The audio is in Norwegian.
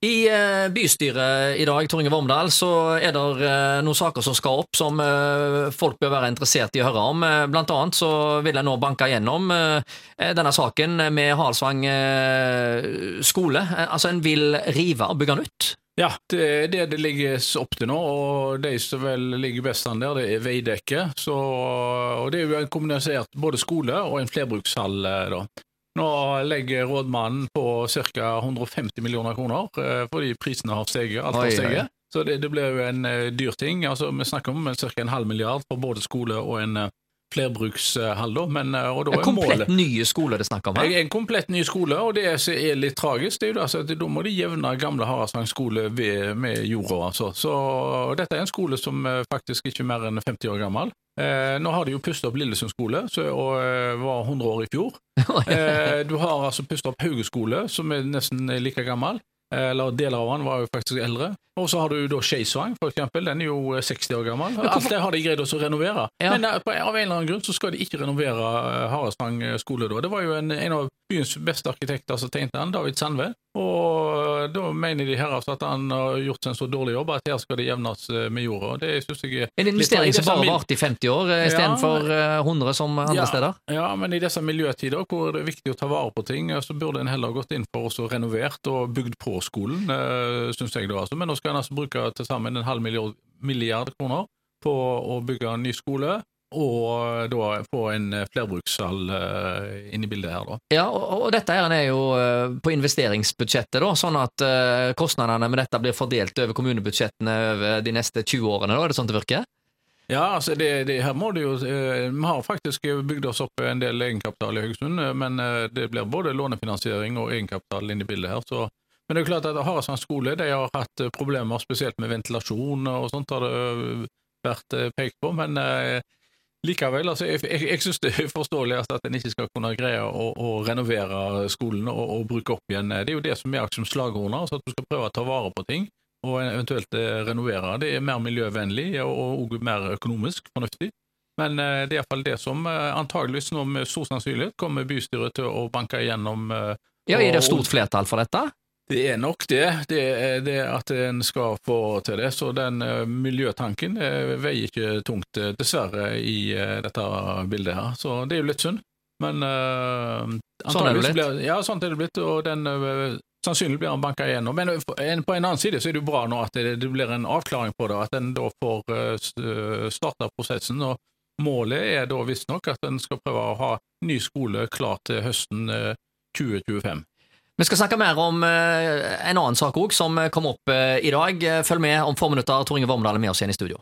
I eh, bystyret i dag, Tor Inge Vormdal, så er det eh, noen saker som skal opp som eh, folk bør være interessert i å høre om. Blant annet så vil jeg nå banke gjennom denne saken med Halsvang skole. Altså, en vil rive og bygge nytt. Ja, det er det det ligges opp til nå, og de som vel ligger best an der, det er Veidekke. Så, og det er jo en kommunisert både skole og en flerbrukshall, da. Nå legger rådmannen på ca. 150 millioner kroner, eh, fordi prisene har steget. Alt har steget. Så det, det blir jo en eh, dyr ting. Altså, vi snakker om ca. en halv milliard for både skole og en eh, flerbrukshall, da. Men, og da En komplett målet nye skole det er snakk om her. en komplett ny skole, og det som er litt tragisk, det er jo altså at da må de jevne gamle Haraldsvang skole ved, med jorda. Altså. Så dette er en skole som faktisk ikke er mer enn 50 år gammel. Eh, nå har de jo pustet opp Lillesund skole, så, og eh, var 100 år i fjor. Eh, du har altså pustet opp Hauge skole, som er nesten like gammel. Eh, Eller deler av den var jo faktisk eldre. Og så har du da Skeisvang, for eksempel. Den er jo eh, 60 år gammel. Alt det har de greid å renovere. Ja. Men eh, av en eller annen grunn så skal de ikke renovere eh, Haraldsvang skole da. Det var jo en, en av byens beste arkitekter som tegnet den, David Sandve. Og da mener de her altså at han har gjort en så dårlig jobb at her skal det jevnes eh, med jorda. Det synes jeg er En investering som bare varte i 50 år, eh, istedenfor ja, 100 som andre Ja. steder. Ja, men i disse miljøtider hvor det er viktig å ta vare på ting, eh, så burde en heller gått inn for også renovert og bygd på skolen, synes jeg da. Altså. Men nå skal en altså bruke til sammen en halv milliard, milliard kroner på å bygge en ny skole, og da få en eh, flerbrukshall uh, inn i bildet her, da. Ja, og, og dette her er jo eh, på investeringsbudsjettet, da, sånn at eh, kostnadene med dette blir fordelt over kommunebudsjettene over de neste 20 årene. Da. Er det sånn det virker? Ja, altså det, det, her må det jo eh, Vi har faktisk bygd oss opp en del egenkapital i Haugesund, eh, men eh, det blir både lånefinansiering og egenkapital inn i bildet her. så men det er jo klart at Haraldsvann skole de har hatt eh, problemer spesielt med ventilasjon og sånt, har det eh, vært eh, pekt på. Men eh, likevel, altså, jeg, jeg, jeg synes det er forståelig at en ikke skal kunne greie å, å renovere skolen og, og bruke opp igjen. Det er jo det som er som slagordene, altså at du skal prøve å ta vare på ting og eventuelt eh, renovere. Det er mer miljøvennlig og og mer økonomisk fornuftig. Men eh, det er iallfall det som eh, antageligvis nå med stor sannsynlighet kommer bystyret til å banke igjennom. eh, Ja, Er det stort flertall for dette? Det er nok det. Det er det at en skal få til det. Så den eh, miljøtanken eh, veier ikke tungt, eh, dessverre, i dette bildet her. Så det er jo litt synd. Men uh, Sånn er det blitt. Blir, ja, sånn er det blitt. Og den uh, sannsynlig blir han banka igjennom. Men en, på en annen side så er det jo bra nå at det, blir en avklaring på det, at en da får starta prosessen. og Målet er da visstnok at en skal prøve å ha ny skole klar til høsten eh, 2025. Vi skal snakke mer om eh, en annen sak òg, som kom opp eh, i dag. Følg med om få minutter. Tor Inge Vormdal er med oss igjen i studio.